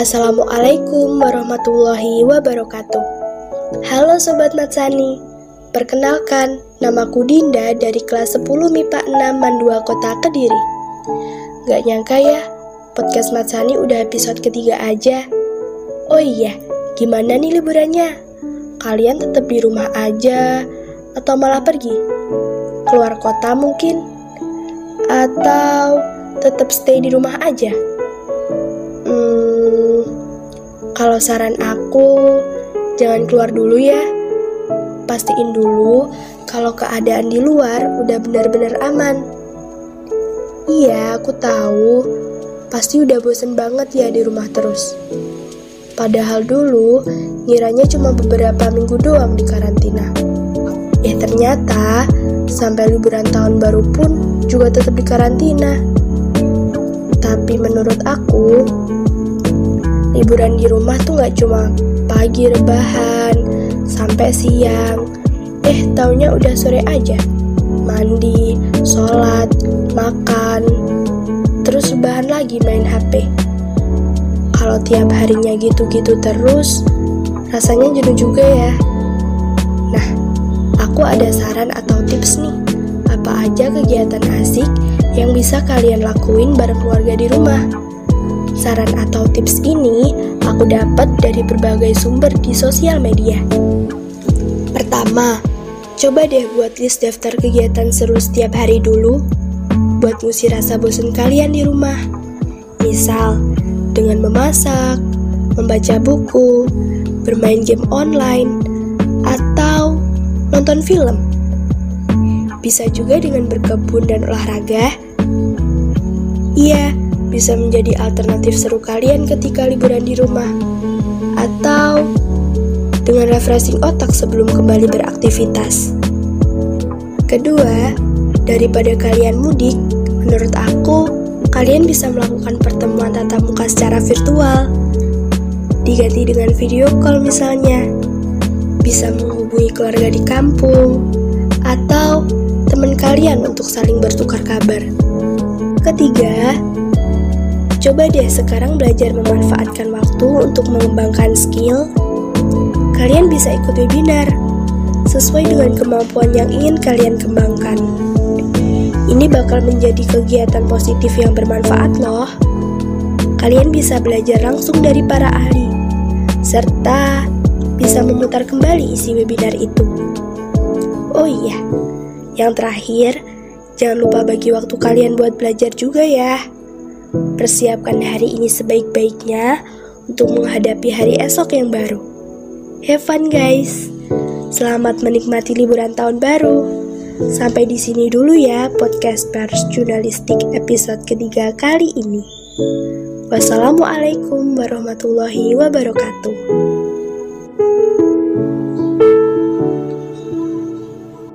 Assalamualaikum warahmatullahi wabarakatuh. Halo Sobat Matsani, perkenalkan namaku Dinda dari kelas 10 MIPA 6 Mandua Kota Kediri. Gak nyangka ya, podcast Matsani udah episode ketiga aja. Oh iya, gimana nih liburannya? Kalian tetap di rumah aja atau malah pergi? Keluar kota mungkin? Atau tetap stay di rumah aja? Kalau saran aku, jangan keluar dulu ya. Pastiin dulu kalau keadaan di luar udah benar-benar aman. Iya, aku tahu. Pasti udah bosen banget ya di rumah terus. Padahal dulu ngiranya cuma beberapa minggu doang di karantina. Eh ternyata sampai liburan tahun baru pun juga tetap di karantina. Tapi menurut aku, liburan di rumah tuh gak cuma pagi rebahan sampai siang. Eh, taunya udah sore aja. Mandi, sholat, makan, terus rebahan lagi main HP. Kalau tiap harinya gitu-gitu terus, rasanya jenuh juga ya. Nah, aku ada saran atau tips nih. Apa aja kegiatan asik yang bisa kalian lakuin bareng keluarga di rumah? Saran atau tips ini aku dapat dari berbagai sumber di sosial media. Pertama, coba deh buat list daftar kegiatan seru setiap hari dulu buat ngusir rasa bosan kalian di rumah. Misal, dengan memasak, membaca buku, bermain game online, atau nonton film. Bisa juga dengan berkebun dan olahraga. Iya, bisa menjadi alternatif seru kalian ketika liburan di rumah, atau dengan refreshing otak sebelum kembali beraktivitas. Kedua, daripada kalian mudik, menurut aku kalian bisa melakukan pertemuan tatap muka secara virtual, diganti dengan video call misalnya, bisa menghubungi keluarga di kampung, atau teman kalian untuk saling bertukar kabar. Ketiga, Coba deh sekarang belajar memanfaatkan waktu untuk mengembangkan skill. Kalian bisa ikut webinar sesuai dengan kemampuan yang ingin kalian kembangkan. Ini bakal menjadi kegiatan positif yang bermanfaat loh. Kalian bisa belajar langsung dari para ahli, serta bisa memutar kembali isi webinar itu. Oh iya, yang terakhir, jangan lupa bagi waktu kalian buat belajar juga ya. Persiapkan hari ini sebaik-baiknya untuk menghadapi hari esok yang baru. Have fun guys. Selamat menikmati liburan tahun baru. Sampai di sini dulu ya podcast pers jurnalistik episode ketiga kali ini. Wassalamualaikum warahmatullahi wabarakatuh.